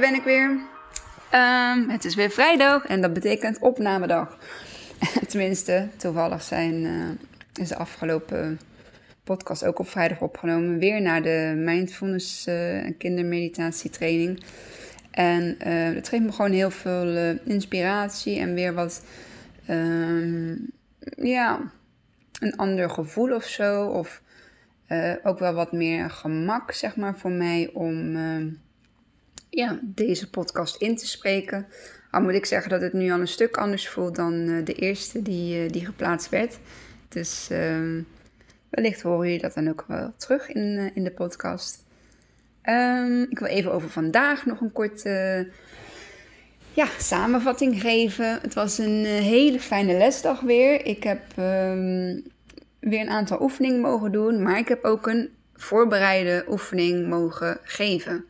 ben ik weer. Ehm, het is weer vrijdag en dat betekent opnamedag. Tenminste, toevallig zijn, uh, is de afgelopen podcast ook op vrijdag opgenomen. Weer naar de mindfulness uh, en kindermeditatietraining. En uh, dat geeft me gewoon heel veel inspiratie en weer wat, ehm, ja, een ander gevoel of zo. Of ook wel wat meer gemak, zeg maar, voor mij om ehm, ja, deze podcast in te spreken. Al moet ik zeggen dat het nu al een stuk anders voelt dan uh, de eerste die, uh, die geplaatst werd. Dus uh, wellicht horen jullie dat dan ook wel terug in, uh, in de podcast. Um, ik wil even over vandaag nog een korte ja, samenvatting geven. Het was een hele fijne lesdag weer. Ik heb um, weer een aantal oefeningen mogen doen, maar ik heb ook een voorbereide oefening mogen geven.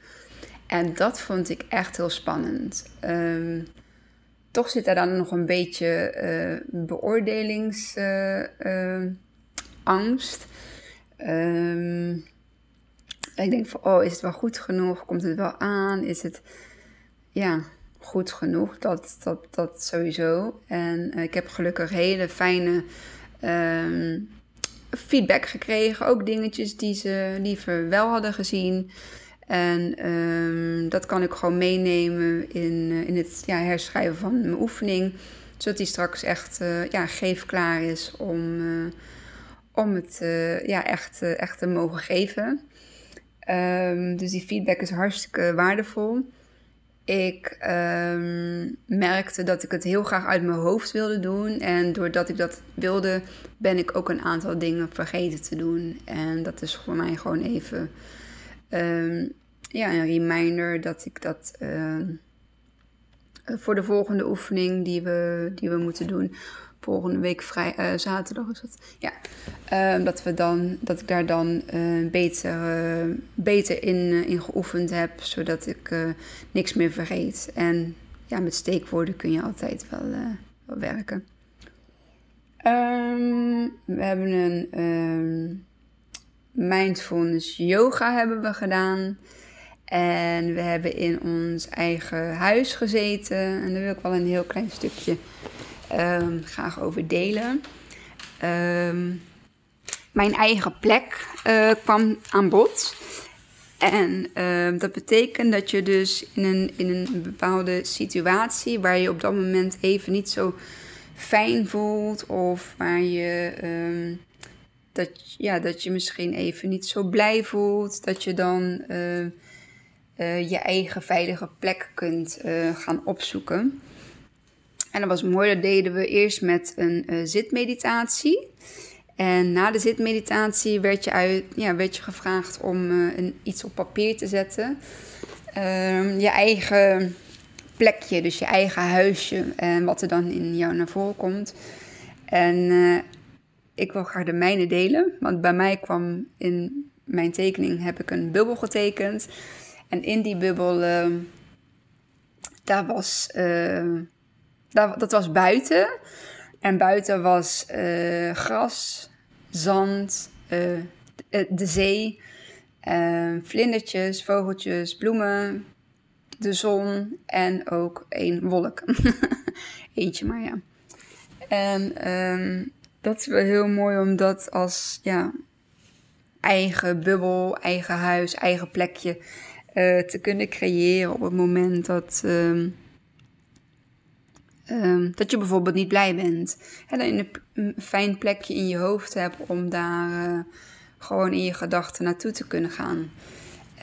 En dat vond ik echt heel spannend. Um, toch zit er dan nog een beetje uh, beoordelingsangst. Uh, um, ik denk van, oh, is het wel goed genoeg? Komt het wel aan? Is het, ja, goed genoeg? Dat, dat, dat sowieso. En uh, ik heb gelukkig hele fijne feedback gekregen. Ook dingetjes die ze liever wel hadden gezien. En um, dat kan ik gewoon meenemen in, uh, in het ja, herschrijven van mijn oefening. Zodat die straks echt uh, ja, geefklaar is om, uh, om het ja, echt, echt te mogen geven. Um, dus die feedback is hartstikke waardevol. Ik um, merkte dat ik het heel graag uit mijn hoofd wilde doen. En doordat ik dat wilde, ben ik ook een aantal dingen vergeten te doen. En dat is voor mij gewoon even ja, een reminder dat ik dat uh, voor de volgende oefening die we, die we moeten doen, volgende week vrij, uh, zaterdag is dat, ja, uh, dat, we dan, dat ik daar dan beter, beter in, in geoefend heb, zodat ik niks meer vergeet. En ja, met steekwoorden kun je altijd wel, wel werken. Um, we hebben een mindfulness yoga hebben we gedaan. En we hebben in ons eigen huis gezeten. En daar wil ik wel een heel klein stukje um, graag over delen. Um, mijn eigen plek uh, kwam aan bod. En uh, dat betekent dat je dus in een, in een bepaalde situatie waar je op dat moment even niet zo fijn voelt, of waar je, dat, ja, dat je misschien even niet zo blij voelt, dat je dan uh, uh, je eigen veilige plek kunt uh, gaan opzoeken. En dat was mooi, dat deden we eerst met een uh, zitmeditatie. En na de zitmeditatie werd je, uit, ja, werd je gevraagd om iets op papier te zetten. Ehm, je eigen plekje, dus je eigen huisje en wat er dan in jou naar voren komt. En ik wil graag de mijne delen, want bij mij kwam in mijn tekening heb ik een bubbel getekend. En in die bubbel, uh, daar was, uh, daar, dat was buiten. En buiten was uh, gras, zand, de, de, zee, vlindertjes, vogeltjes, bloemen, de zon en ook één wolk. Eentje maar, ja. En dat is wel heel mooi om dat als ja, eigen bubbel, eigen huis, eigen plekje uh, te kunnen creëren op het moment dat, uh, um, dat je bijvoorbeeld niet blij bent. En je een, fijn plekje in je hoofd hebt om daar uh, gewoon in je gedachten naartoe te kunnen gaan.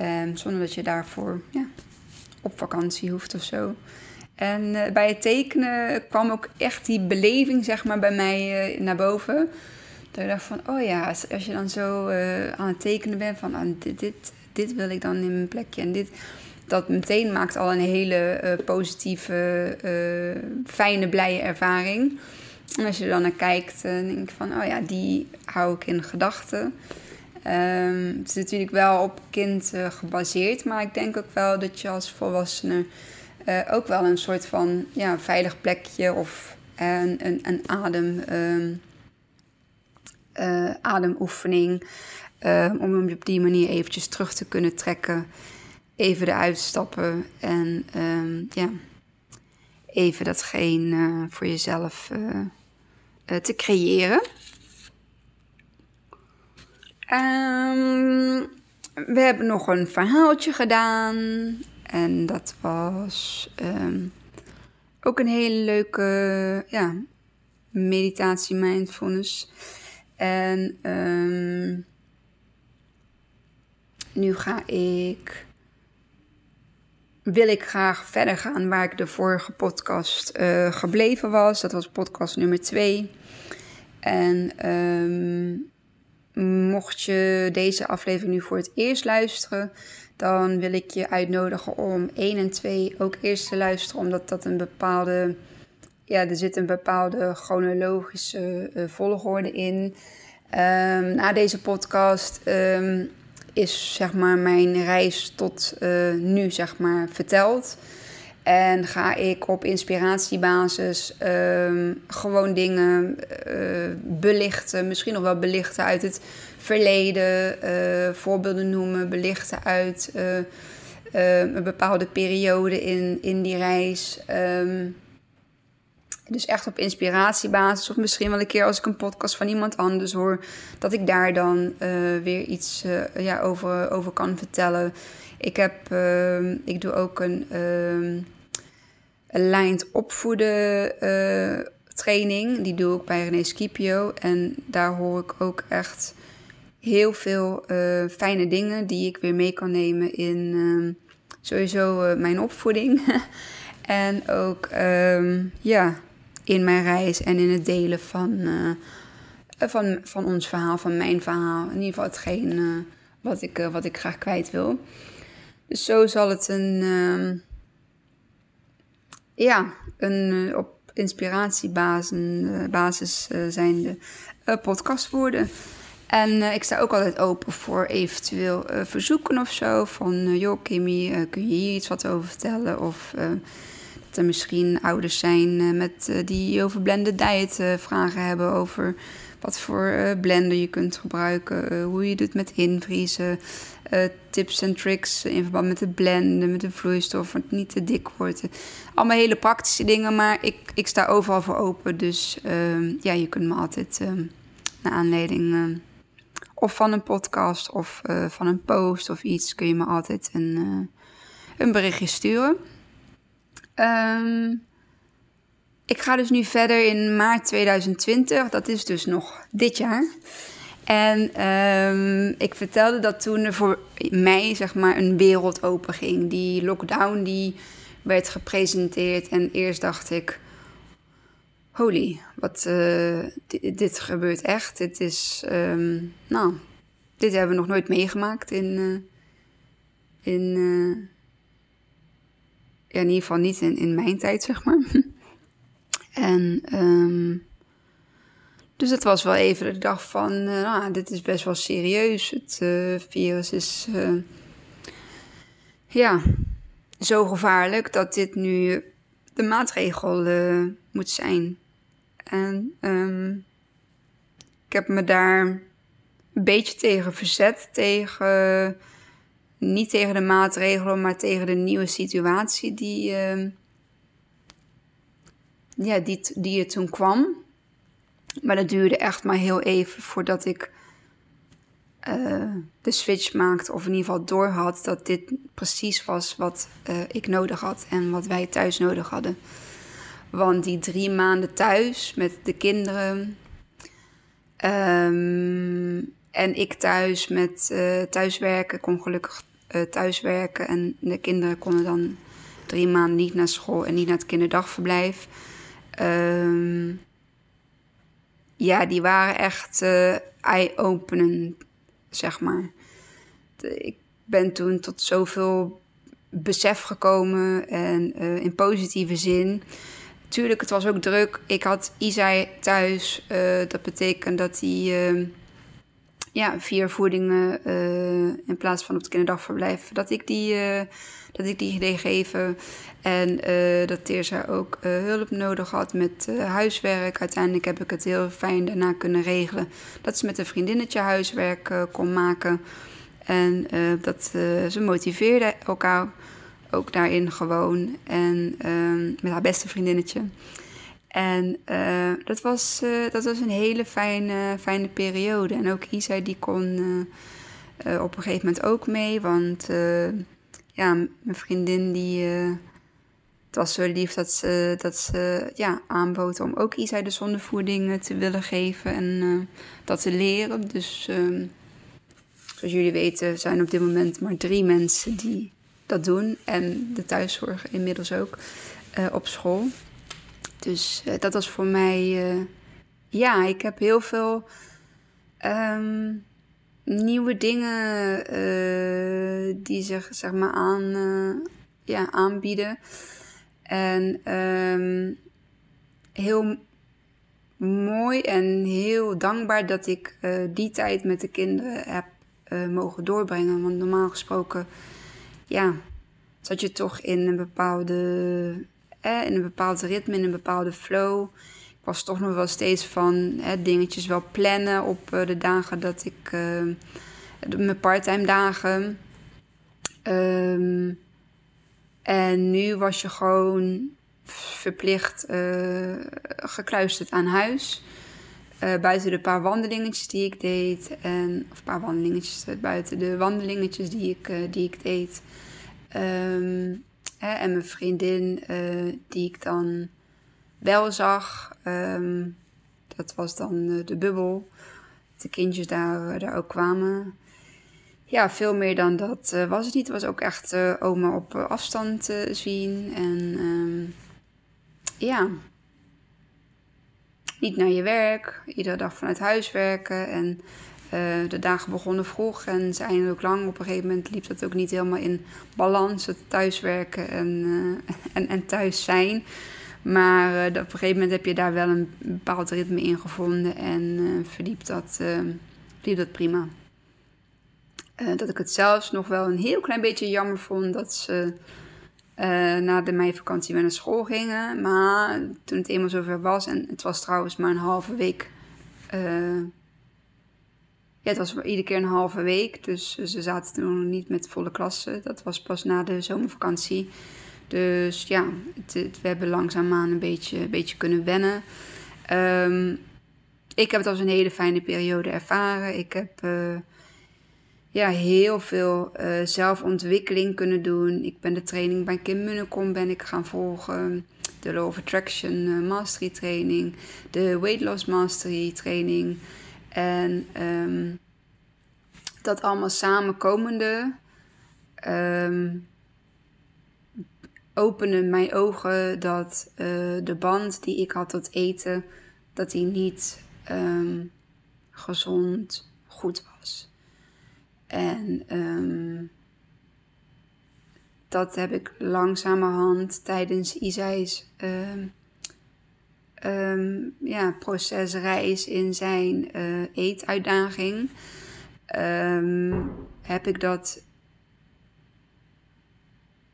Um, zonder dat je daarvoor ja, op vakantie hoeft of zo. En uh, bij het tekenen kwam ook echt die beleving zeg maar, bij mij naar boven. Dat ik dacht van, oh ja, als, als je dan zo aan het tekenen bent van ah, dit, dit dit wil ik dan in mijn plekje. En dit, dat meteen maakt al een hele uh, positieve, uh, fijne, blije ervaring. En als je dan naar kijkt, uh, denk ik van, oh ja, die hou ik in gedachten. Um, het is natuurlijk wel op kind gebaseerd, maar ik denk ook wel dat je als volwassene ook wel een soort van ja, veilig plekje of een, een, een adem, um, ademoefening uh, om hem op die manier eventjes terug te kunnen trekken. even eruit stappen en ehm, ja, even datgene voor jezelf te creëren. Um, we hebben nog een verhaaltje gedaan. En dat was ook een hele leuke ja, meditatie, mindfulness. En um, nu ga ik. Wil ik graag verder gaan waar ik de vorige podcast uh, gebleven was. Dat was podcast nummer 2. En um, Mocht je deze aflevering nu voor het eerst luisteren, dan wil ik je uitnodigen om 1 en 2 ook eerst te luisteren, omdat dat een bepaalde, ja, er zit een bepaalde chronologische uh, volgorde in. Um, na deze podcast um, is zeg maar mijn reis tot uh, nu zeg maar verteld. En ga ik op inspiratiebasis um, gewoon dingen uh, belichten. Misschien nog wel belichten uit het verleden. Uh, voorbeelden noemen, belichten uit een bepaalde periode in, in die reis. Um, dus echt op inspiratiebasis. Of misschien wel een keer als ik een podcast van iemand anders hoor. Dat ik daar dan weer iets ja, over, over kan vertellen. Ik, heb, ik doe ook een aligned opvoeden uh, training. Die doe ik bij René Scipio. En daar hoor ik ook echt heel veel fijne dingen die ik weer mee kan nemen in uh, sowieso mijn opvoeding. en ook ja, in mijn reis en in het delen van, van, van ons verhaal, van mijn verhaal. In ieder geval hetgeen wat, ik, wat ik graag kwijt wil. Dus zo zal het een ja, een uh, op inspiratiebasis uh, zijnde uh, podcast worden. En ik sta ook altijd open voor eventueel verzoeken of zo. Van, joh Kimmy, kun je hier iets wat over vertellen? Of er misschien ouders zijn met, die over blended diet vragen hebben. Over wat voor blender je kunt gebruiken. hoe je doet met invriezen. Tips en tricks in verband met het blenden, met de vloeistof, het niet te dik wordt. Allemaal hele praktische dingen, maar ik, ik sta overal voor open. Dus uh, ja, je kunt me altijd uh, naar aanleiding uh, of van een podcast of van een post of iets, kun je me altijd een, een berichtje sturen. Um, ik ga dus nu verder in maart 2020, dat is dus nog dit jaar. En um, ik vertelde dat toen er voor mij zeg maar een wereld open ging. Die lockdown die werd gepresenteerd en eerst dacht ik... Holy, wat, uh, dit, gebeurt echt. Dit is, um, nou, dit hebben we nog nooit meegemaakt in... Uh, in ja, in ieder geval niet in, in mijn tijd, zeg maar. en... Um, dus het was wel even de dag van, uh, nou, dit is best wel serieus. Het uh, virus is, uh, ja, zo gevaarlijk dat dit nu de maatregel moet zijn. En um, ik heb me daar een beetje tegen verzet, tegen, niet tegen de maatregelen, maar tegen de nieuwe situatie die, uh, ja, die, die er toen kwam. Maar dat duurde echt maar heel even voordat ik uh, de switch maakte. Of in ieder geval doorhad dat dit precies was wat uh, ik nodig had en wat wij thuis nodig hadden. Want die drie maanden thuis met de kinderen. Um, en ik thuis met uh, thuiswerken. Kon gelukkig thuiswerken. En de kinderen konden dan drie maanden niet naar school en niet naar het kinderdagverblijf. Um, ja, die waren echt uh, eye-openend, zeg maar. Ik ben toen tot zoveel besef gekomen en uh, in positieve zin. Tuurlijk, het was ook druk. Ik had Isai thuis. Uh, dat betekent dat hij uh, ja, vier voedingen in plaats van op het kinderdagverblijf, dat ik die, dat ik die deed geven. En uh, dat Teersa ook uh, hulp nodig had met uh, huiswerk. Uiteindelijk heb ik het heel fijn daarna kunnen regelen. Dat ze met een vriendinnetje huiswerk kon maken. En dat, ze motiveerde elkaar ook daarin gewoon. En ehm, met haar beste vriendinnetje. En dat, was, dat was een hele fijne, fijne periode. En ook Isa die kon op een gegeven moment ook mee. Want ja, mijn vriendin die het was zo lief dat ze, dat ze ja, aanbood om ook Isa de zondevoeding te willen geven en dat te leren. Dus uh, zoals jullie weten zijn op dit moment maar drie mensen die dat doen. En de thuiszorg inmiddels ook op school. Dus uh, dat was voor mij, ja, ik heb heel veel um, nieuwe dingen die zich zeg maar aan, ja, aanbieden. En um, heel mooi en heel dankbaar dat ik die tijd met de kinderen heb mogen doorbrengen. Want normaal gesproken, ja, zat je toch in een bepaalde, eh, in een bepaald ritme, in een bepaalde flow. Ik was toch nog wel steeds van dingetjes wel plannen op uh, de dagen dat ik, uh, mijn parttime dagen. Um, en nu was je gewoon verplicht uh, gekluisterd aan huis. Buiten de paar wandelingetjes die ik deed. En, of een paar wandelingetjes, buiten de wandelingetjes die ik, die ik deed. Um, en mijn vriendin, die ik dan wel zag. Um, dat was dan de bubbel. De kindjes daar, daar ook kwamen ja, veel meer dan dat was het niet. Het was ook echt oma op afstand zien. En um, ja, niet naar je werk. Iedere dag vanuit huis werken. En de dagen begonnen vroeg en ze ook lang. Op een gegeven moment liep dat ook niet helemaal in balans. Het thuiswerken en, en, en thuis zijn. Maar op een gegeven moment heb je daar wel een bepaald ritme in gevonden. En verliep dat, liep dat prima. Uh, dat ik het zelfs nog wel een heel klein beetje jammer vond dat ze uh, na de meivakantie weer naar school gingen. Maar toen het eenmaal zover was, en het was trouwens maar een halve week. Uh, het was iedere keer een halve week. Dus ze zaten toen nog niet met volle klassen. Dat was pas na de zomervakantie. Dus ja, het, we hebben langzaamaan een beetje, een beetje kunnen wennen. Um, ik heb het als een hele fijne periode ervaren. Ik heb ja, heel veel uh, zelfontwikkeling kunnen doen. Ik ben de training bij Kim Munnekom ben ik gaan volgen. De Law of Attraction uh, Mastery training. De Weight Loss Mastery training. En um, dat allemaal samenkomende um, opende mijn ogen dat uh, de band die ik had tot eten, dat die niet um, gezond goed was. En dat heb ik langzamerhand tijdens Isai's um, ja, procesreis in zijn uh, eetuitdaging. heb ik dat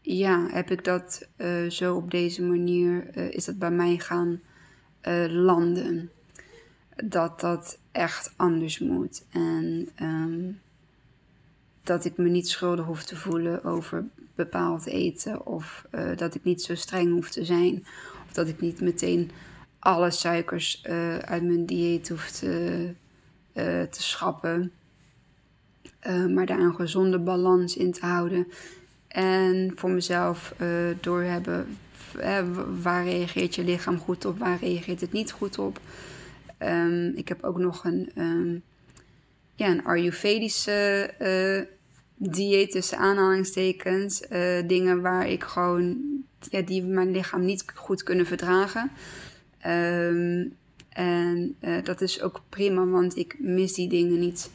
ja, heb ik dat uh, zo op deze manier, uh, is dat bij mij gaan landen. Dat dat echt anders moet. En um, dat ik me niet schuldig hoef te voelen over bepaald eten. Of dat ik niet zo streng hoef te zijn. Of dat ik niet meteen alle suikers uh, uit mijn dieet hoef te, uh, te schrappen. maar daar een gezonde balans in te houden. En voor mezelf doorhebben waar reageert je lichaam goed op, waar reageert het niet goed op. Um, ik heb ook nog een um, ja, een Ayurvedische dieet tussen aanhalingstekens. Dingen waar ik gewoon, ja, die mijn lichaam niet goed kunnen verdragen. Um, en uh, dat is ook prima, want ik mis die dingen niet.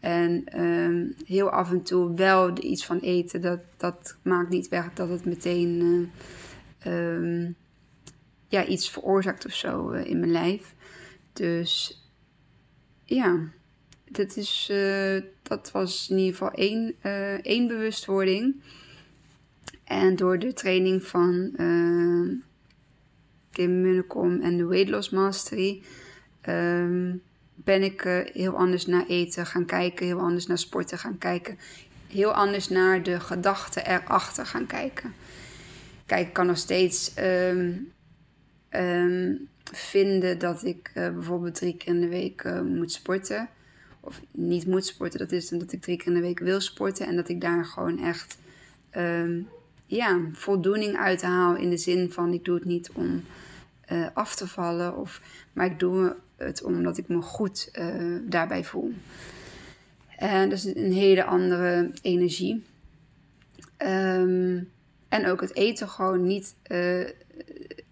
En um, heel af en toe wel iets van eten, dat, dat maakt niet weg dat het meteen uh, um, ja, iets veroorzaakt of zo in mijn lijf. Dus ja dat, is, dat was in ieder geval één, één bewustwording. En door de training van Kim Munnekom en de Weight Loss Mastery um, ben ik heel anders naar eten gaan kijken, heel anders naar sporten gaan kijken, heel anders naar de gedachten erachter gaan kijken. Kijk, ik kan nog steeds ehm, ehm, vinden dat ik bijvoorbeeld drie keer in de week moet sporten. Of niet moet sporten, dat is omdat ik drie keer in de week wil sporten en dat ik daar gewoon echt ja, voldoening uit haal. In de zin van ik doe het niet om uh, af te vallen, of, maar ik doe het omdat ik me goed uh, daarbij voel. En dat is een hele andere energie. Um, en ook het eten gewoon niet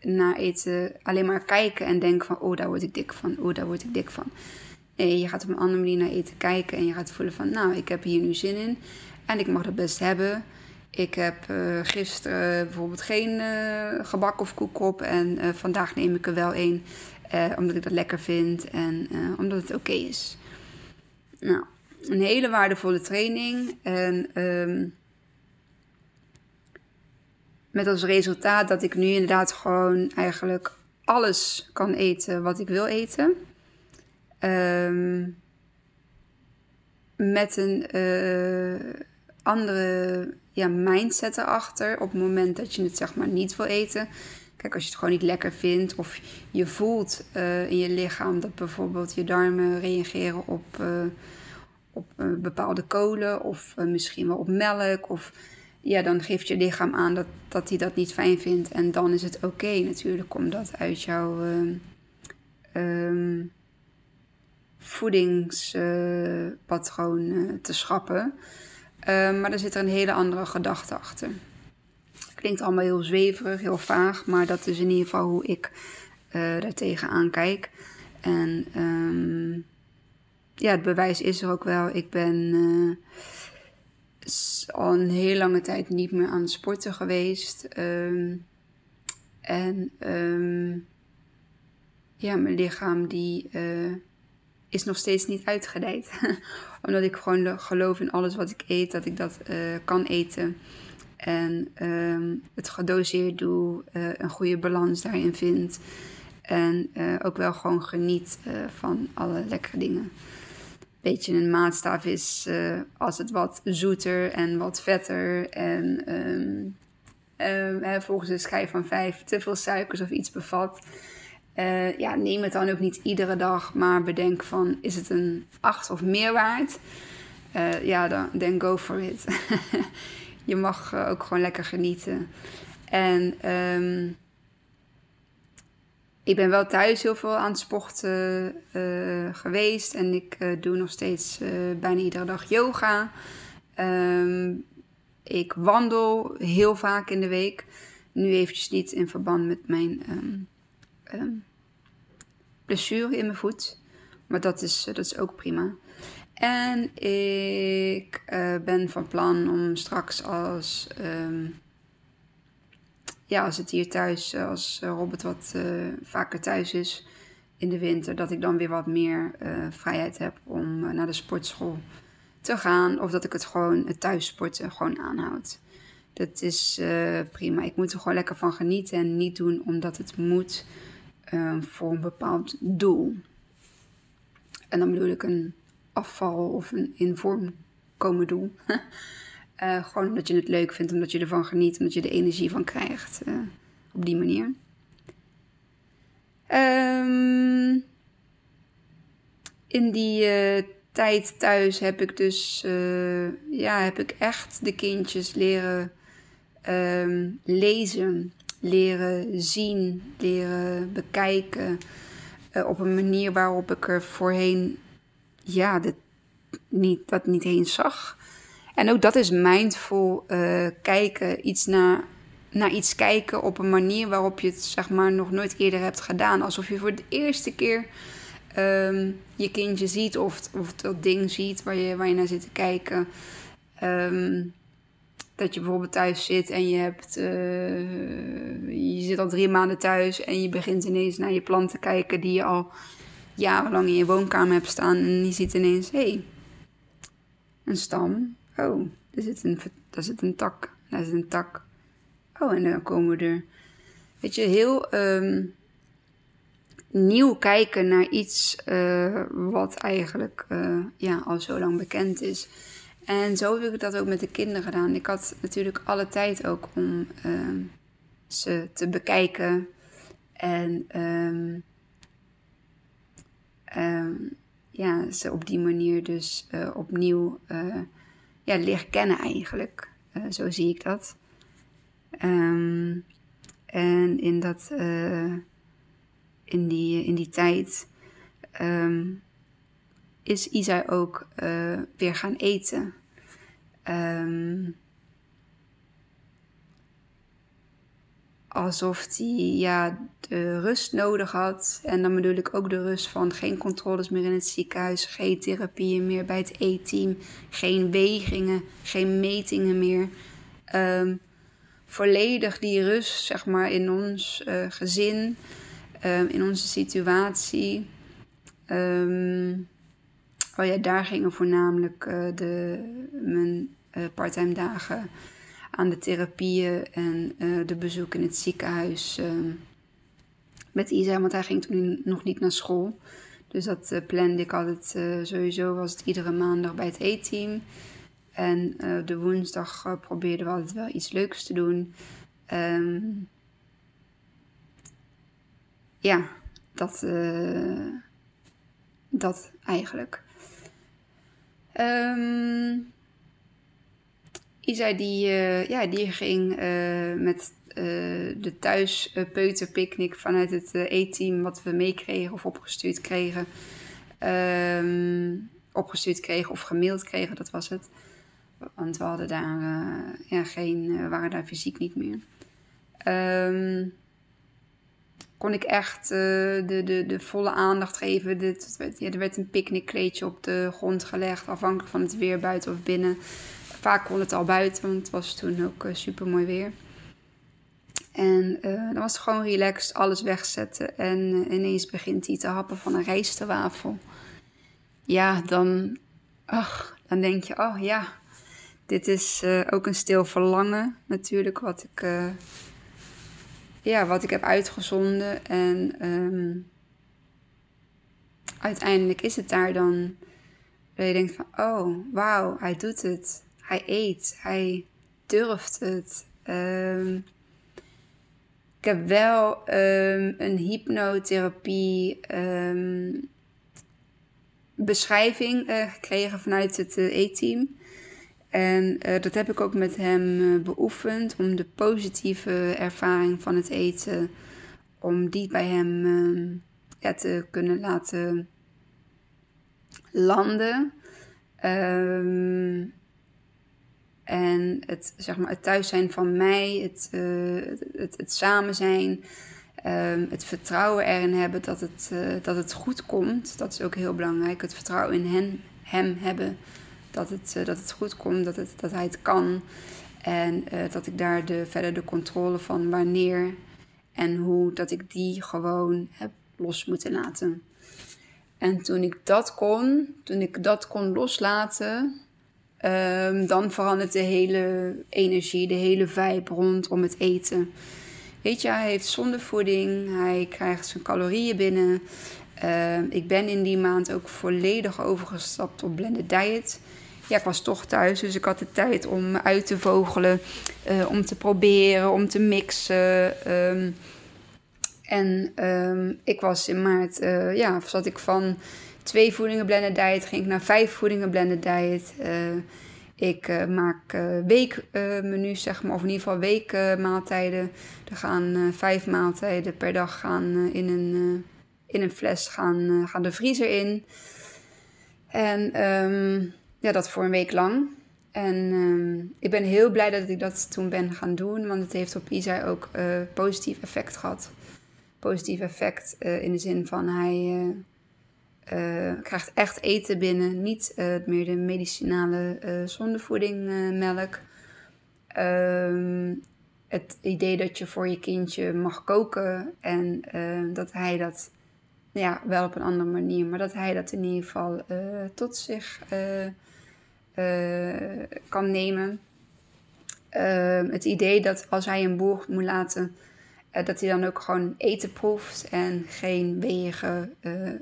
naar eten alleen maar kijken en denken van oh daar word ik dik van, oh daar word ik dik van. Nee, je gaat op een andere manier naar eten kijken en je gaat voelen van nou ik heb hier nu zin in en ik mag dat best hebben. Ik heb uh, gisteren bijvoorbeeld geen uh, gebak of koek op. En uh, vandaag neem ik er wel een. omdat ik dat lekker vind en omdat het oké is. Nou, een hele waardevolle training. En um, met als resultaat dat ik nu inderdaad gewoon eigenlijk alles kan eten wat ik wil eten. Um, met een andere ja, mindset erachter op het moment dat je het zeg maar niet wil eten. Kijk, als je het gewoon niet lekker vindt of je voelt uh, in je lichaam dat bijvoorbeeld je darmen reageren op, uh, op uh, bepaalde kolen of misschien wel op melk. Of ja, dan geeft je lichaam aan dat, dat hij dat niet fijn vindt. En dan is het oké natuurlijk om dat uit jouw um, voedingspatroon te schrappen. Ehm, maar er zit er een hele andere gedachte achter. Klinkt allemaal heel zweverig, heel vaag, maar dat is in ieder geval hoe ik uh, daar tegenaan kijk. En um, ja, het bewijs is er ook wel. Ik ben uh, al een hele lange tijd niet meer aan het sporten geweest. Um, en ja, mijn lichaam die uh, is nog steeds niet uitgedijd. Omdat ik gewoon geloof in alles wat ik eet, dat ik dat uh, kan eten. En uh, het gedoseerd doe, uh, een goede balans daarin vind. En uh, ook wel gewoon geniet van alle lekkere dingen. Beetje een maatstaf is als het wat zoeter en wat vetter en um, volgens de schijf van vijf te veel suikers of iets bevat uh, ja, neem het dan ook niet iedere dag, maar bedenk van is het een 8 of meer waard? Uh, ja, dan, then go for it. je mag uh, ook gewoon lekker genieten. En um, ik ben wel thuis heel veel aan het sporten geweest. En ik doe nog steeds bijna iedere dag yoga. Um, ik wandel heel vaak in de week. Nu eventjes niet in verband met mijn um, blessure in mijn voet. Maar dat is, dat is ook prima. En ik uh, ben van plan om straks als, um, ja, als het hier thuis, als Robert wat vaker thuis is in de winter, dat ik dan weer wat meer vrijheid heb om naar de sportschool te gaan. Of dat ik het gewoon, het thuissporten gewoon aanhoud. Dat is prima. Ik moet er gewoon lekker van genieten en niet doen omdat het moet. Ehm, voor een bepaald doel. En dan bedoel ik een afval of een in vorm komen doel. uh, gewoon omdat je het leuk vindt, omdat je ervan geniet, omdat je er energie van krijgt. Uh, op die manier. Um, in die uh, tijd thuis heb ik dus, ja, heb ik echt de kindjes leren um, lezen leren zien, leren bekijken. Uh, op een manier waarop ik er voorheen ja, dit niet, dat niet eens zag. En ook dat is mindful uh, kijken, iets naar, naar iets kijken op een manier waarop je het zeg maar nog nooit eerder hebt gedaan. Alsof je voor de eerste keer um, je kindje ziet of, of dat ding ziet waar je, waar je naar zit te kijken. Um, dat je bijvoorbeeld thuis zit en je hebt. Uh, je zit al drie maanden thuis en je begint ineens naar je plant te kijken die je al jarenlang in je woonkamer hebt staan. En je ziet ineens, hé, hey, een stam. Oh, er zit een, daar zit een tak. Daar zit een tak. Oh, en dan komen we er. Weet je, heel. Um, nieuw kijken naar iets wat eigenlijk ja, al zo lang bekend is. En zo heb ik dat ook met de kinderen gedaan. Ik had natuurlijk alle tijd ook om ehm, ze te bekijken. En um, um, ja, ze op die manier dus uh, opnieuw uh, ja, leren kennen eigenlijk. Uh, zo zie ik dat. en in, dat, in, die, in die tijd is Isa ook weer gaan eten. Um, alsof hij ja, de rust nodig had. En dan bedoel ik ook de rust van geen controles meer in het ziekenhuis, geen therapieën meer bij het E-team, geen wegingen, geen metingen meer. Um, volledig die rust, zeg maar, in ons uh, gezin, um, in onze situatie. Um, oh ja, daar gingen voornamelijk uh, de, mijn parttime dagen aan de therapieën en uh, de bezoeken in het ziekenhuis uh, met Isa, want hij ging toen nog niet naar school. Dus dat uh, plande ik altijd, sowieso was het iedere maandag bij het E-team. En de woensdag probeerden we altijd wel iets leuks te doen. Um, ja, dat, dat eigenlijk. Um, Isa die, uh, ja, die ging uh, met uh, de thuis peuterpicnic vanuit het E-team wat we meekregen of opgestuurd kregen. Um, opgestuurd kregen of gemaild kregen, dat was het. Want we hadden daar ja, geen, waren daar fysiek niet meer. Um, kon ik echt de, de, de volle aandacht geven. Dit, ja, er werd een picknickkleedje op de grond gelegd, afhankelijk van het weer buiten of binnen. Vaak kon het al buiten, want het was toen ook uh, super mooi weer. En uh, dan was het gewoon relaxed, alles wegzetten. En uh, ineens begint hij te happen van een rijstewafel. Ja, dan, ach, dan denk je, oh ja, dit is ook een stil verlangen natuurlijk, wat ik, ja, wat ik heb uitgezonden. En um, uiteindelijk is het daar dan dat je denkt van, oh, wauw, hij doet het hij eet, hij durft het. Um, ik heb wel um, een hypnotherapie um, beschrijving uh, gekregen vanuit het uh, E-team. En uh, dat heb ik ook met hem beoefend om de positieve ervaring van het eten, om die bij hem te kunnen laten landen. Um, en het, zeg maar, het thuis zijn van mij, het, uh, het, het, samen zijn, um, het vertrouwen erin hebben dat het, uh, dat het goed komt. Dat is ook heel belangrijk. Het vertrouwen in hen, hem hebben dat het, uh, dat het goed komt, dat, het, dat hij het kan. En dat ik daar de, verder de controle van wanneer en hoe, dat ik die gewoon heb los moeten laten. En toen ik dat kon, toen ik dat kon loslaten, Um, dan verandert de hele energie, de hele vibe rondom het eten. Weet je, hij heeft zondevoeding, hij krijgt zijn calorieën binnen. Um, ik ben in die maand ook volledig overgestapt op blended diet. Ja, ik was toch thuis, dus ik had de tijd om uit te vogelen, uh, om te proberen, om te mixen. Um, en ik was in maart, uh, ja, zat ik van twee voedingen blended diet, ging ik naar vijf voedingen blended diet. Uh, ik uh, maak uh, weekmenu's, zeg maar, of in ieder geval weekmaaltijden. er gaan vijf maaltijden per dag gaan, in, een, in een fles gaan, gaan de vriezer in. En um, ja, dat voor een week lang. En um, ik ben heel blij dat ik dat toen ben gaan doen, want het heeft op Isai ook positief effect gehad. Positief effect in de zin van hij uh, krijgt echt eten binnen. Niet uh, meer de medicinale uh, zondevoeding melk. Um, het idee dat je voor je kindje mag koken en dat hij dat ja, wel op een andere manier, maar dat hij dat in ieder geval tot zich kan nemen. Ehm, het idee dat als hij een boer moet laten dat hij dan ook gewoon eten proeft en geen wegen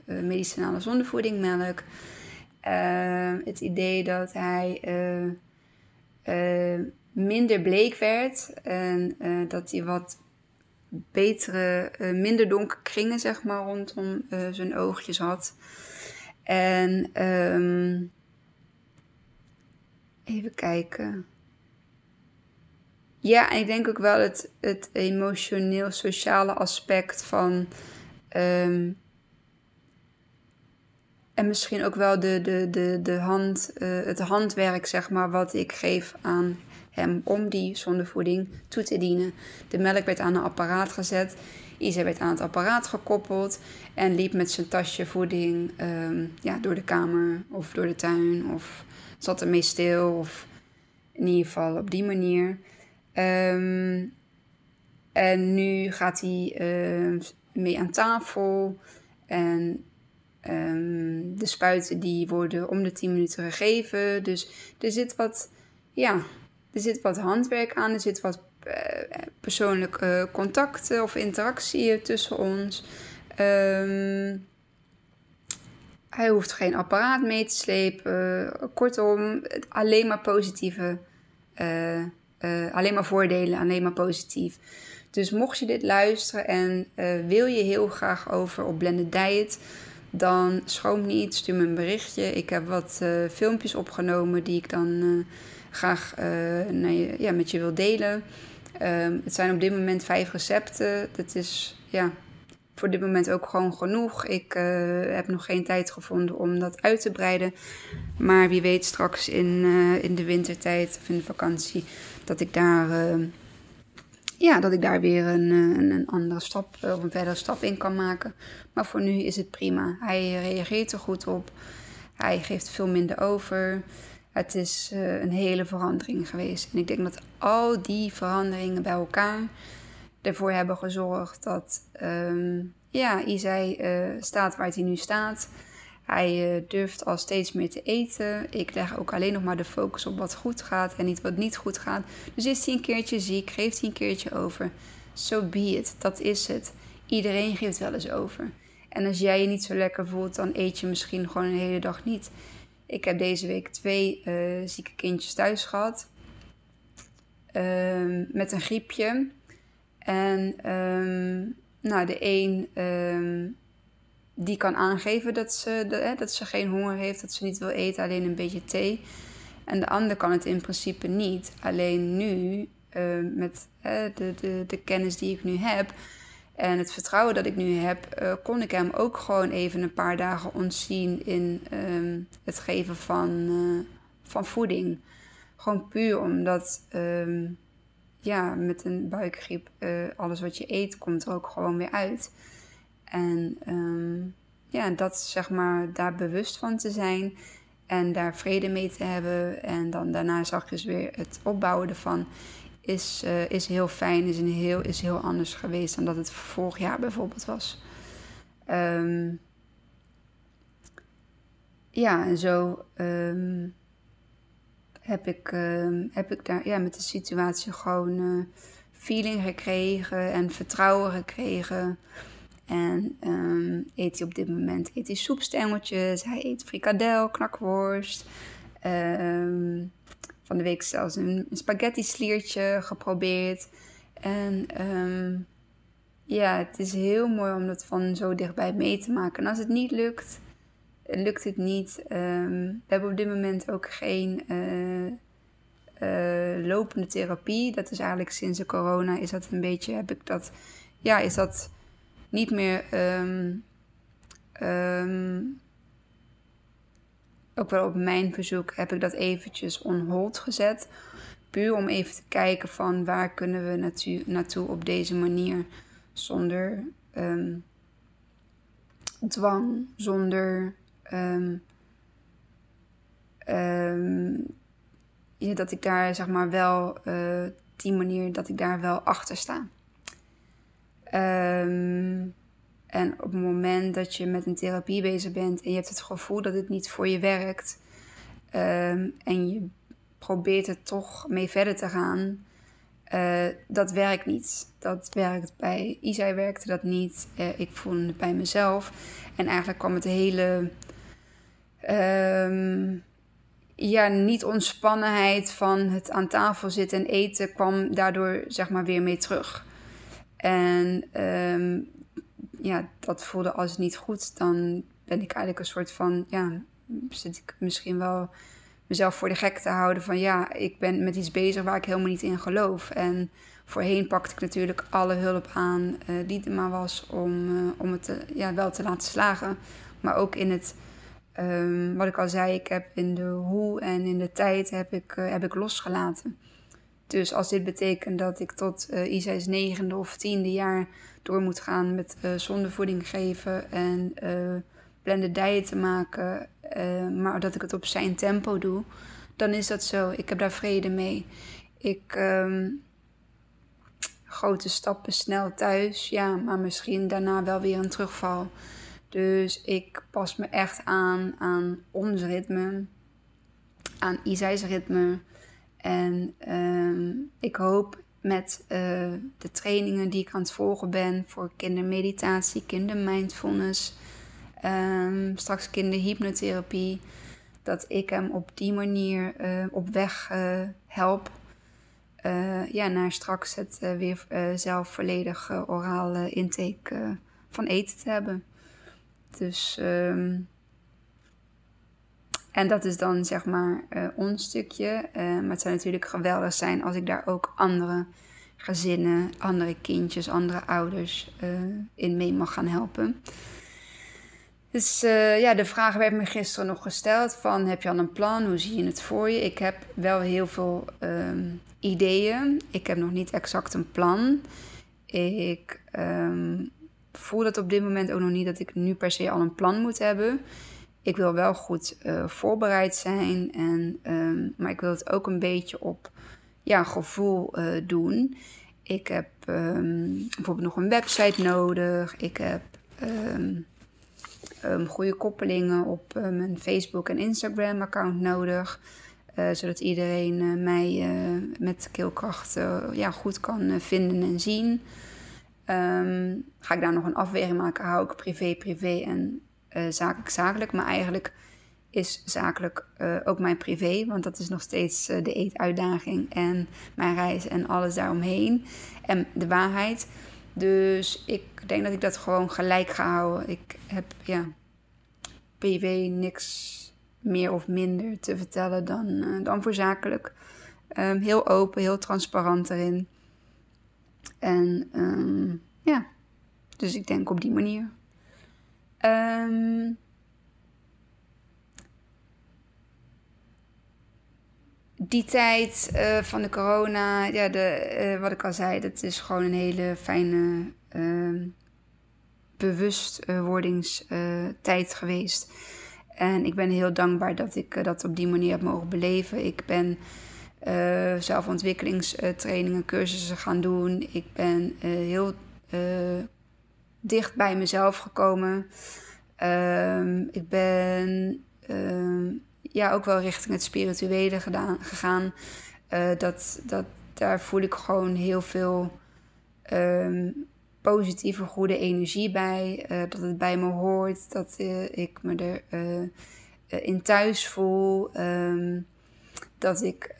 medicinale zondevoeding melk. het idee dat hij minder bleek werd en dat hij wat betere, minder donkere kringen zeg maar rondom zijn oogjes had. En ehm, even kijken. Ja, en ik denk ook wel het, het emotioneel-sociale aspect van. Ehm, en misschien ook wel de, de, de, de hand, uh, het handwerk, zeg maar, wat ik geef aan hem om die zondevoeding toe te dienen. De melk werd aan een apparaat gezet. Isa werd aan het apparaat gekoppeld en liep met zijn tasje voeding um, ja, door de kamer of door de tuin of zat ermee stil of in ieder geval op die manier. Um, en nu gaat hij uh, mee aan tafel en um, de spuiten die worden om de 10 minuten gegeven. Dus er zit wat, ja, er zit wat handwerk aan, er zit wat uh, persoonlijke contacten of interactie tussen ons. Hij hoeft geen apparaat mee te slepen. Kortom, alleen maar positieve, uh, uh, alleen maar voordelen, alleen maar positief. Dus mocht je dit luisteren en uh, wil je heel graag over op Blended Diet, dan schroom niet, stuur me een berichtje. Ik heb wat filmpjes opgenomen die ik dan graag ja, met je wil delen. Um, het zijn op dit moment vijf recepten. Dat is ja, voor dit moment ook gewoon genoeg. Ik heb nog geen tijd gevonden om dat uit te breiden. Maar wie weet straks in, in de wintertijd of in de vakantie dat ik daar, uh, ja, dat ik daar weer een, een, een, andere stap of een verdere stap in kan maken. Maar voor nu is het prima. Hij reageert er goed op. Hij geeft veel minder over. Het is een hele verandering geweest. En ik denk dat al die veranderingen bij elkaar ervoor hebben gezorgd dat um, ja, Isai staat waar hij nu staat. Hij uh, durft al steeds meer te eten. Ik leg ook alleen nog maar de focus op wat goed gaat en niet wat niet goed gaat. Dus is hij een keertje ziek, geeft hij een keertje over. So be it, dat is het. Iedereen geeft wel eens over. En als jij je niet zo lekker voelt, dan eet je misschien gewoon een hele dag niet. Ik heb deze week twee uh, zieke kindjes thuis gehad. Uh, met een griepje. En um, nou, de een um, die kan aangeven dat ze, dat ze geen honger heeft, dat ze niet wil eten, alleen een beetje thee. En de ander kan het in principe niet. Alleen nu, uh, met de, de, de kennis die ik nu heb en het vertrouwen dat ik nu heb, uh, kon ik hem ook gewoon even een paar dagen ontzien in um, het geven van, uh, van voeding. Gewoon puur omdat um, ja, met een buikgriep, alles wat je eet komt ook gewoon weer uit. En um, ja, dat zeg maar daar bewust van te zijn en daar vrede mee te hebben. En dan daarna zachtjes weer het opbouwen ervan is, uh, is heel fijn, is, een heel, is heel anders geweest dan dat het vorig jaar bijvoorbeeld was. Um, ja, en zo um, heb ik, heb ik daar ja, met de situatie gewoon uh, feeling gekregen en vertrouwen gekregen. En um, eet hij op dit moment eet hij soepstengeltjes, hij eet frikadel, knakworst. Um, van de week zelfs een, spaghetti sliertje geprobeerd. En um, ja, het is heel mooi om dat van zo dichtbij mee te maken. En als het niet lukt, lukt het niet. We hebben op dit moment ook geen uh, uh, lopende therapie. Dat is eigenlijk sinds de corona is dat een beetje, heb ik dat, ja, is dat niet meer, um, um, ook wel op mijn verzoek heb ik dat eventjes on hold gezet. Puur om even te kijken van waar kunnen we naartoe, op deze manier zonder dwang, zonder ja, dat ik daar zeg maar wel uh, die manier dat ik daar wel achter sta. Um, en op het moment dat je met een therapie bezig bent en je hebt het gevoel dat het niet voor je werkt en je probeert er toch mee verder te gaan, Uh, dat werkt niet. Dat werkt bij Isai werkte dat niet. Uh, ik voelde het bij mezelf. En eigenlijk kwam het hele um, ja, niet ontspannenheid van het aan tafel zitten en eten kwam daardoor zeg maar weer mee terug. En um, ja, dat voelde als niet goed. Dan ben ik eigenlijk een soort van, ja, zit ik misschien wel mezelf voor de gek te houden van ja, ik ben met iets bezig waar ik helemaal niet in geloof. En voorheen pakte ik natuurlijk alle hulp aan uh, die er maar was om, uh, om het ja, wel te laten slagen. Maar ook in het Um, wat ik al zei, ik heb in de hoe en in de tijd heb ik, uh, heb ik losgelaten. Dus als dit betekent dat ik tot uh, Isa's negende of tiende jaar door moet gaan met uh, zondevoeding geven en uh, blended diet te maken, maar dat ik het op zijn tempo doe, dan is dat zo. Ik heb daar vrede mee. Ik um, grote stappen snel thuis, ja, maar misschien daarna wel weer een terugval. Dus ik pas me echt aan aan ons ritme, aan Isai's ritme. En um, ik hoop met uh, de trainingen die ik aan het volgen ben voor kindermeditatie, kindermindfulness, um, straks kinderhypnotherapie, dat ik hem op die manier uh, op weg uh, help. ja, naar straks het weer zelf volledig orale intake van eten te hebben. Dus, um, en dat is dan zeg maar uh, ons stukje. Uh, maar het zou natuurlijk geweldig zijn als ik daar ook andere gezinnen, andere kindjes, andere ouders uh, in mee mag gaan helpen. Dus ja, de vraag werd me gisteren nog gesteld van heb je al een plan? Hoe zie je het voor je? Ik heb wel heel veel um, ideeën. Ik heb nog niet exact een plan. Ik um, voel dat op dit moment ook nog niet dat ik nu per se al een plan moet hebben. Ik wil wel goed uh, voorbereid zijn, en, um, maar ik wil het ook een beetje op ja, gevoel uh, doen. Ik heb um, bijvoorbeeld nog een website nodig. Ik heb um, goede koppelingen op uh, mijn Facebook en Instagram account nodig. zodat iedereen mij met keelkracht ja, goed kan vinden en zien. Ga ik daar nog een afweging maken? Hou ik privé, privé en uh, zakelijk, zakelijk? Maar eigenlijk is zakelijk uh, ook mijn privé, want dat is nog steeds uh, de eetuitdaging en mijn reis en alles daaromheen. En de waarheid. Dus ik denk dat ik dat gewoon gelijk ga houden. Ik heb ja, privé niks meer of minder te vertellen dan, dan voor zakelijk. Um, heel open, heel transparant erin. En um, ja, dus ik denk op die manier. Um, die tijd uh, van de corona, ja, de, uh, wat ik al zei, dat is gewoon een hele fijne uh, bewustwordingstijd geweest. En ik ben heel dankbaar dat ik dat op die manier heb mogen beleven. Ik ben zelfontwikkelingstrainingen, cursussen gaan doen. Ik ben heel dicht bij mezelf gekomen. Uh, ik ben ja, ook wel richting het spirituele gedaan, gegaan. dat, dat, daar voel ik gewoon heel veel um, positieve, goede energie bij. dat het bij me hoort. Dat ik me er in thuis voel. Dat ik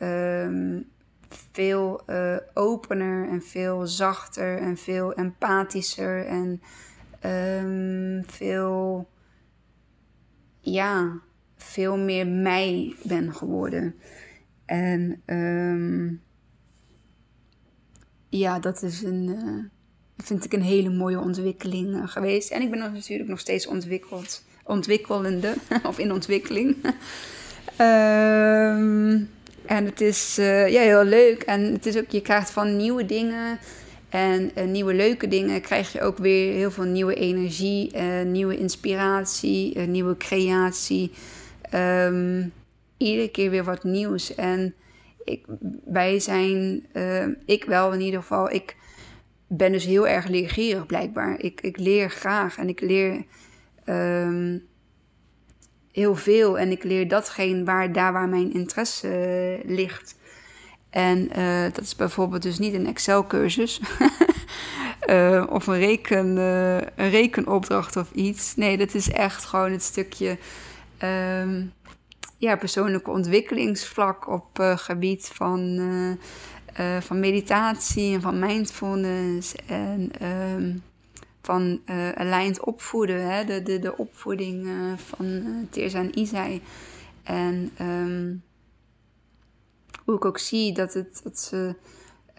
veel uh, opener en veel zachter en veel empathischer en um, veel, ja, veel meer mij ben geworden. En um, ja, dat is een, uh, vind ik een hele mooie ontwikkeling uh, geweest. En ik ben natuurlijk nog steeds ontwikkeld, ontwikkelende of in ontwikkeling. Um, en het is uh, ja, heel leuk. En het is ook, je krijgt van nieuwe dingen en uh, nieuwe leuke dingen, krijg je ook weer heel veel nieuwe energie, uh, nieuwe inspiratie, nieuwe creatie. Um, iedere keer weer wat nieuws. En ik, wij zijn, ik wel in ieder geval, ik ben dus heel erg leergierig blijkbaar. Ik, ik leer graag en ik leer. Um, heel veel en ik leer datgene waar, daar waar mijn interesse ligt. En uh, dat is bijvoorbeeld dus niet een Excel-cursus uh, of een, reken, een rekenopdracht of iets. Nee, dat is echt gewoon het stukje um, ja, persoonlijke ontwikkelingsvlak op gebied van, van meditatie en van mindfulness en um, van aligned opvoeden. Hè? De, de, de opvoeding van uh, Teersa en Isai. En um, hoe ik ook zie dat, het, dat ze.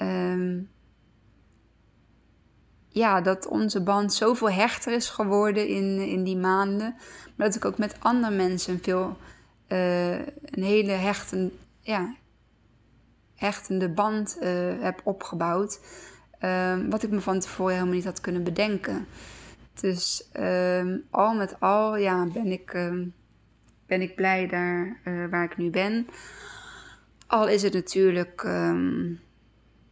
Um, ja, dat onze band zoveel hechter is geworden in, in die maanden. Maar dat ik ook met andere mensen veel. Uh, een hele hechten, ja, hechtende band uh, heb opgebouwd. Um, wat ik me van tevoren helemaal niet had kunnen bedenken. Dus um, al met al ja, ben, ik, um, ben ik blij daar uh, waar ik nu ben. Al is het natuurlijk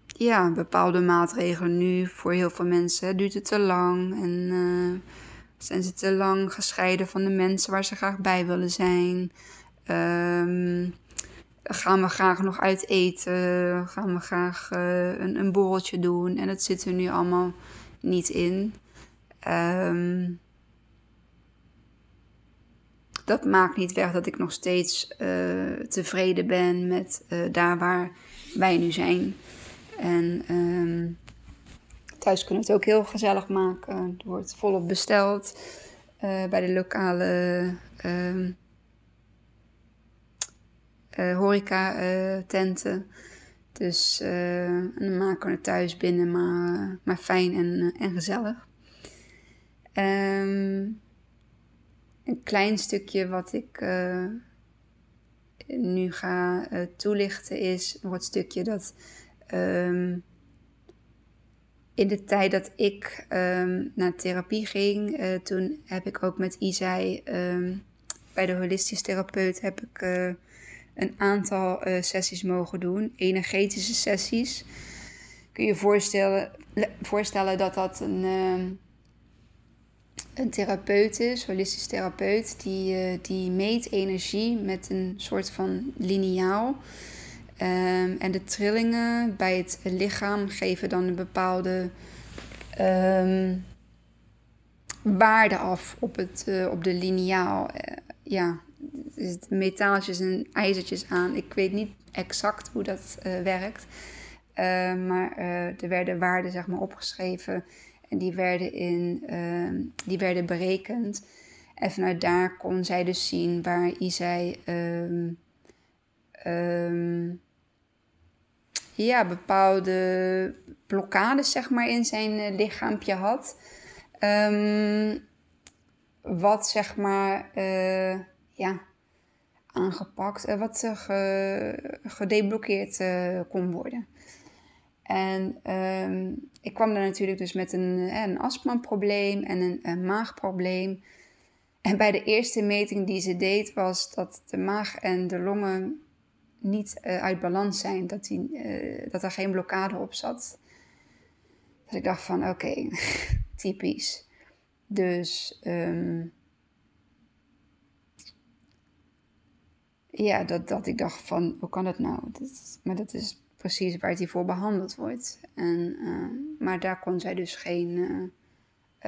ja, bepaalde maatregelen nu voor heel veel mensen duurt het te lang en uh, zijn ze te lang gescheiden van de mensen waar ze graag bij willen zijn. Um, gaan we graag nog uit eten? Gaan we graag uh, een, een borreltje doen? En dat zit er nu allemaal niet in. Um, dat maakt niet weg dat ik nog steeds uh, tevreden ben met uh, daar waar wij nu zijn. En um, thuis kunnen we het ook heel gezellig maken. Er wordt volop besteld bij de lokale um, horeca-tenten. dus dan maken we het thuis binnen, maar, maar fijn en, en gezellig. Um, een klein stukje wat ik uh, nu ga uh, toelichten is nog het stukje dat um, in de tijd dat ik um, naar therapie ging, uh, toen heb ik ook met Isai bij de holistisch therapeut heb ik een aantal sessies mogen doen, energetische sessies. Kun je voorstellen, voorstellen dat dat een een therapeut is, holistisch therapeut, die, uh, die meet energie met een soort van lineaal. Um, en de trillingen bij het lichaam geven dan een bepaalde um, waarde af op, het, uh, op de lineaal. Uh, ja, er metaaltjes en ijzertjes aan. Ik weet niet exact hoe dat werkt. maar er werden waarden zeg maar, opgeschreven en die werden, in, uh, die werden berekend. En vanuit daar kon zij dus zien waar Isai um, um, ja, bepaalde blokkades zeg maar, in zijn lichaampje had. Wat zeg maar ja, aangepakt, wat ge, gedeblokkeerd kon worden. En um, ik kwam daar natuurlijk dus met een, eh, een astmaprobleem en een, een, maagprobleem. En bij de eerste meting die ze deed was dat de maag en de longen niet uh, uit balans zijn. Dat, die, dat er geen blokkade op zat. Dat ik dacht van oké, typisch. Dus um, ja, dat, dat ik dacht van hoe kan dat nou? Dat, maar dat is precies waar het hiervoor behandeld wordt. En, uh, maar daar kon zij dus geen uh,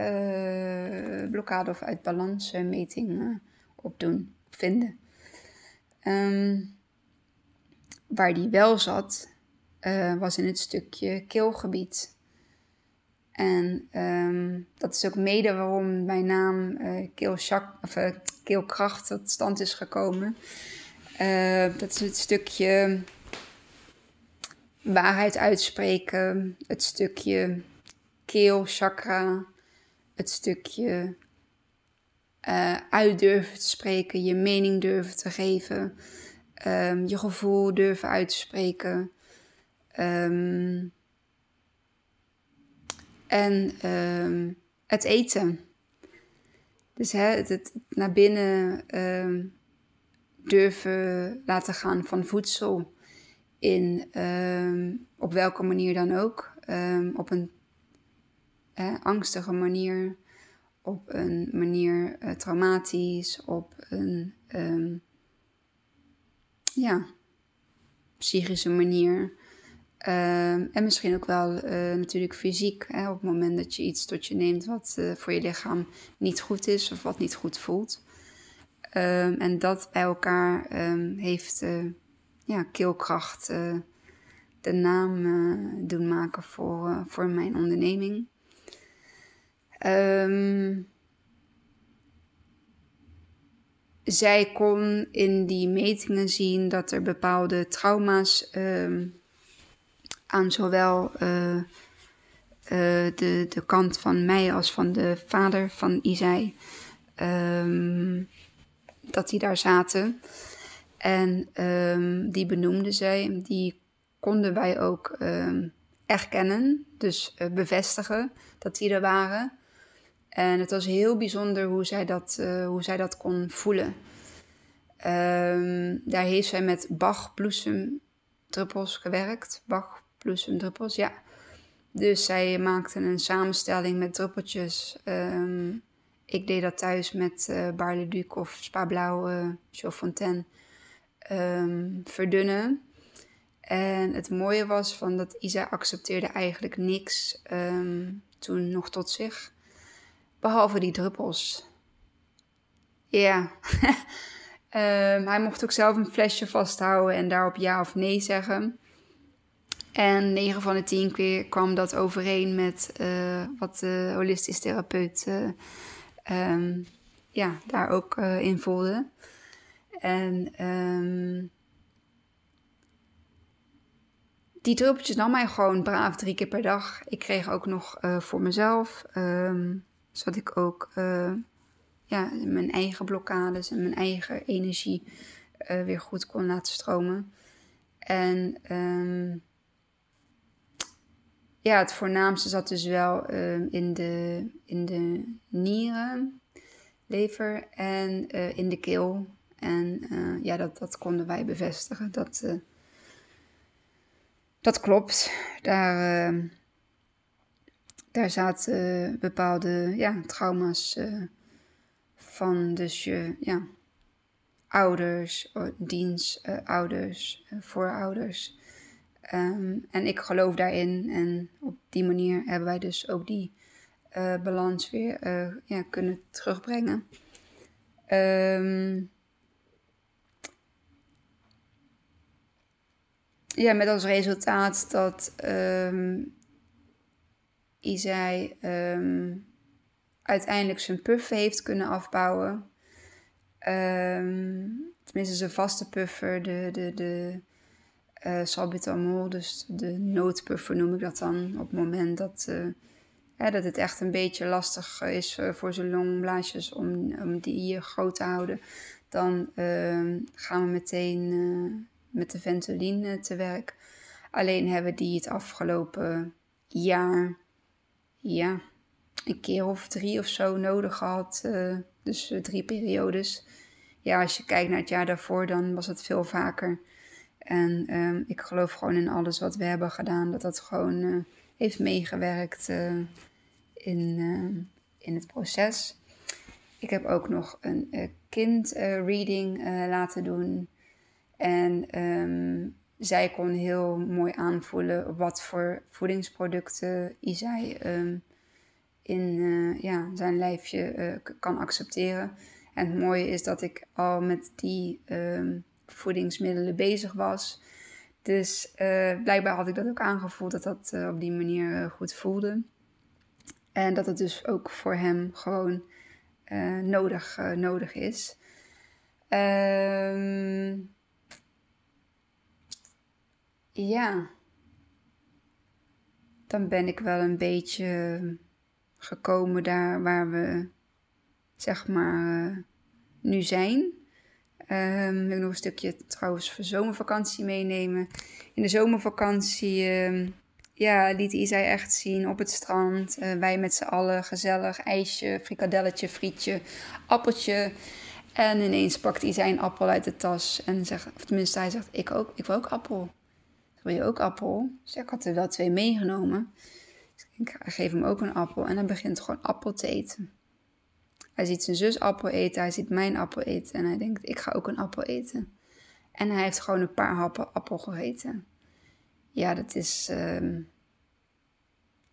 uh, blokkade of uit balans meting op doen, vinden. Um, waar die wel zat, was in het stukje keelgebied. En um, dat is ook mede waarom mijn naam keelchak, of, keelkracht tot stand is gekomen. Dat is het stukje waarheid uitspreken, het stukje keel, chakra, het stukje uh, uit durven te spreken, je mening durven te geven, um, je gevoel durven uitspreken. Um, en um, het eten. Dus hè, het, het naar binnen durven laten gaan van voedsel in um, op welke manier dan ook. Um, op een angstige manier, op een manier uh, traumatisch, op een um, ja, psychische manier. Ehm, en misschien ook wel uh, natuurlijk fysiek. Hè, op het moment dat je iets tot je neemt wat uh, voor je lichaam niet goed is of wat niet goed voelt. Um, en dat bij elkaar um, heeft uh, ja, keelkracht de naam doen maken voor, voor mijn onderneming. zij kon in die metingen zien dat er bepaalde trauma's aan zowel de, de kant van mij als van de vader van Isai, um, dat die daar zaten. En um, die benoemde zij, die konden wij ook um, erkennen, dus uh, bevestigen dat die er waren. En het was heel bijzonder hoe zij dat, hoe zij dat kon voelen. daar heeft zij met Bach bloesemdruppels gewerkt. Bach druppels, ja. Dus zij maakten een samenstelling met druppeltjes. Ehm, ik deed dat thuis met uh, Bar Duc of Spa Blauw, uh, Chaudfontaine, um, verdunnen. En het mooie was van dat Isa accepteerde eigenlijk niks um, toen nog tot zich. Behalve die druppels. Ja. hij mocht ook zelf een flesje vasthouden en daarop ja of nee zeggen. En 9 van de 10 keer kwam dat overeen met uh, wat de holistisch therapeut um, ja, daar ook uh, in voelde. En um, die druppeltjes nam mij gewoon braaf drie keer per dag. Ik kreeg ook nog voor mezelf, um, zodat ik ook ja, mijn eigen blokkades en mijn eigen energie weer goed kon laten stromen. En ja, het voornaamste zat dus wel ehm, in, de, in de nieren, lever en uh, in de keel. En uh, ja, dat, dat konden wij bevestigen. Dat, uh, dat klopt. Daar, ehm, daar zaten bepaalde ja, trauma's van dus je ja, ouders, dienstouders, voorouders. Um, en ik geloof daarin. En op die manier hebben wij dus ook die uh, balans weer uh, ja, kunnen terugbrengen. Um, ja, met als resultaat dat um, Isai um, uiteindelijk zijn puffer heeft kunnen afbouwen. Tenminste, zijn vaste puffer, de, de, de uh, salbutamol, dus de noodpuffer noem ik dat dan, op het moment dat, uh, dat het echt een beetje lastig is uh, voor zijn longblaasjes om, om die groot te houden, dan ehm, gaan we meteen met de Ventolin te werk. Alleen hebben die het afgelopen jaar, ja, een keer of drie of zo nodig gehad. dus drie periodes. Ja, als je kijkt naar het jaar daarvoor, dan was het veel vaker. En um, ik geloof gewoon in alles wat we hebben gedaan, dat dat gewoon uh, heeft meegewerkt uh, in, uh, in het proces. Ik heb ook nog een kind-reading laten doen. En um, zij kon heel mooi aanvoelen wat voor voedingsproducten Isai um, in ja, zijn lijfje kan accepteren. En het mooie is dat ik al met die voedingsmiddelen bezig was. Dus uh, blijkbaar had ik dat ook aangevoeld dat dat uh, op die manier uh, goed voelde. En dat het dus ook voor hem gewoon nodig, nodig is. Um, ja, dan ben ik wel een beetje gekomen daar waar we zeg maar nu zijn. Um, wil ik nog een stukje trouwens voor zomervakantie meenemen. In de zomervakantie um, ja, liet Isai echt zien op het strand. Uh, wij met z'n allen gezellig. IJsje, frikadelletje, frietje, appeltje. En ineens pakt Isai een appel uit de tas. En zegt, of tenminste hij zegt, ik ook, ik wil ook appel. Wil je ook appel? Dus ik had er wel twee meegenomen. Dus ik geef hem ook een appel. En hij begint gewoon appel te eten. Hij ziet zijn zus appel eten, hij ziet mijn appel eten en hij denkt, ik ga ook een appel eten. En hij heeft gewoon een paar happen appel gegeten. ja, dat is. Ehm,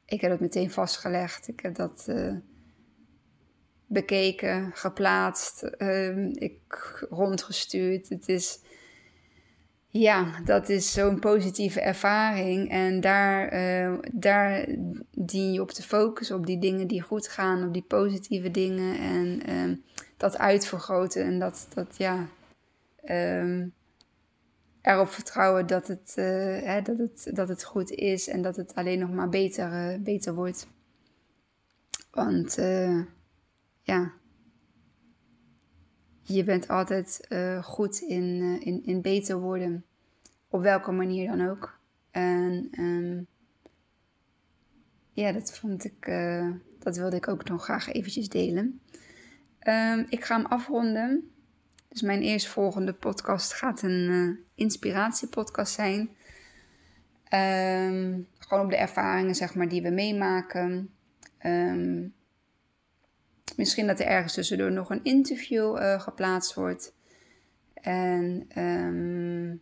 ik heb het meteen vastgelegd. Ik heb dat uh, bekeken, geplaatst, uh, ik rondgestuurd. Het is. Ja, dat is zo'n positieve ervaring. En daar, uh, daar dien je op te focussen, op die dingen die goed gaan, op die positieve dingen. En ehm, dat uitvergroten. En dat, dat ja. Um, erop vertrouwen dat het, uh, hè, dat, het, dat het goed is en dat het alleen nog maar beter, beter wordt. Want uh, ja, je bent altijd goed in, in, in beter worden. Op welke manier dan ook. En um, ja, dat vond ik, dat wilde ik ook nog graag eventjes delen. Um, ik ga hem afronden. Dus mijn eerstvolgende podcast gaat een inspiratiepodcast zijn. Um, gewoon op de ervaringen zeg maar, die we meemaken. Um, misschien dat er ergens tussendoor nog een interview uh, geplaatst wordt. En um,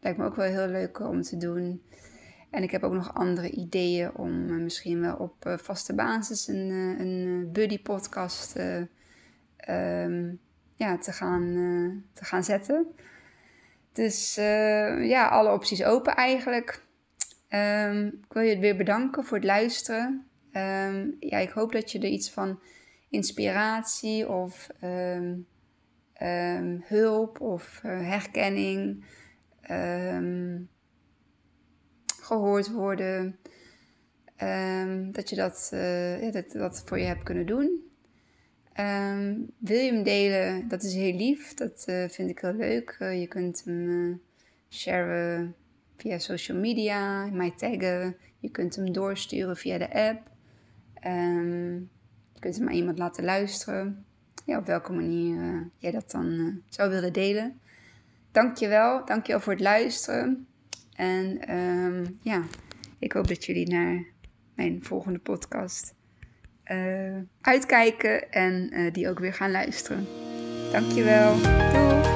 lijkt me ook wel heel leuk om te doen. En ik heb ook nog andere ideeën om uh, misschien wel op uh, vaste basis een, een buddy podcast um, ja, te, gaan, te gaan zetten. Dus ja, alle opties open eigenlijk. Um, ik wil je weer bedanken voor het luisteren. Um, ja, ik hoop dat je er iets van inspiratie of um, hulp of uh, herkenning gehoord worden. dat je dat, uh, dat, dat voor je hebt kunnen doen. Wil je hem delen? Dat is heel lief. Dat uh, vind ik heel leuk. Je kunt hem sharen via social media, mij taggen. Je kunt hem doorsturen via de app. Um, je kunt hem aan iemand laten luisteren. Ja, op welke manier jij dat dan zou willen delen. Dankjewel. Dankjewel voor het luisteren. En um, ja, ik hoop dat jullie naar mijn volgende podcast uh, uitkijken en die ook weer gaan luisteren. Dankjewel. Doei!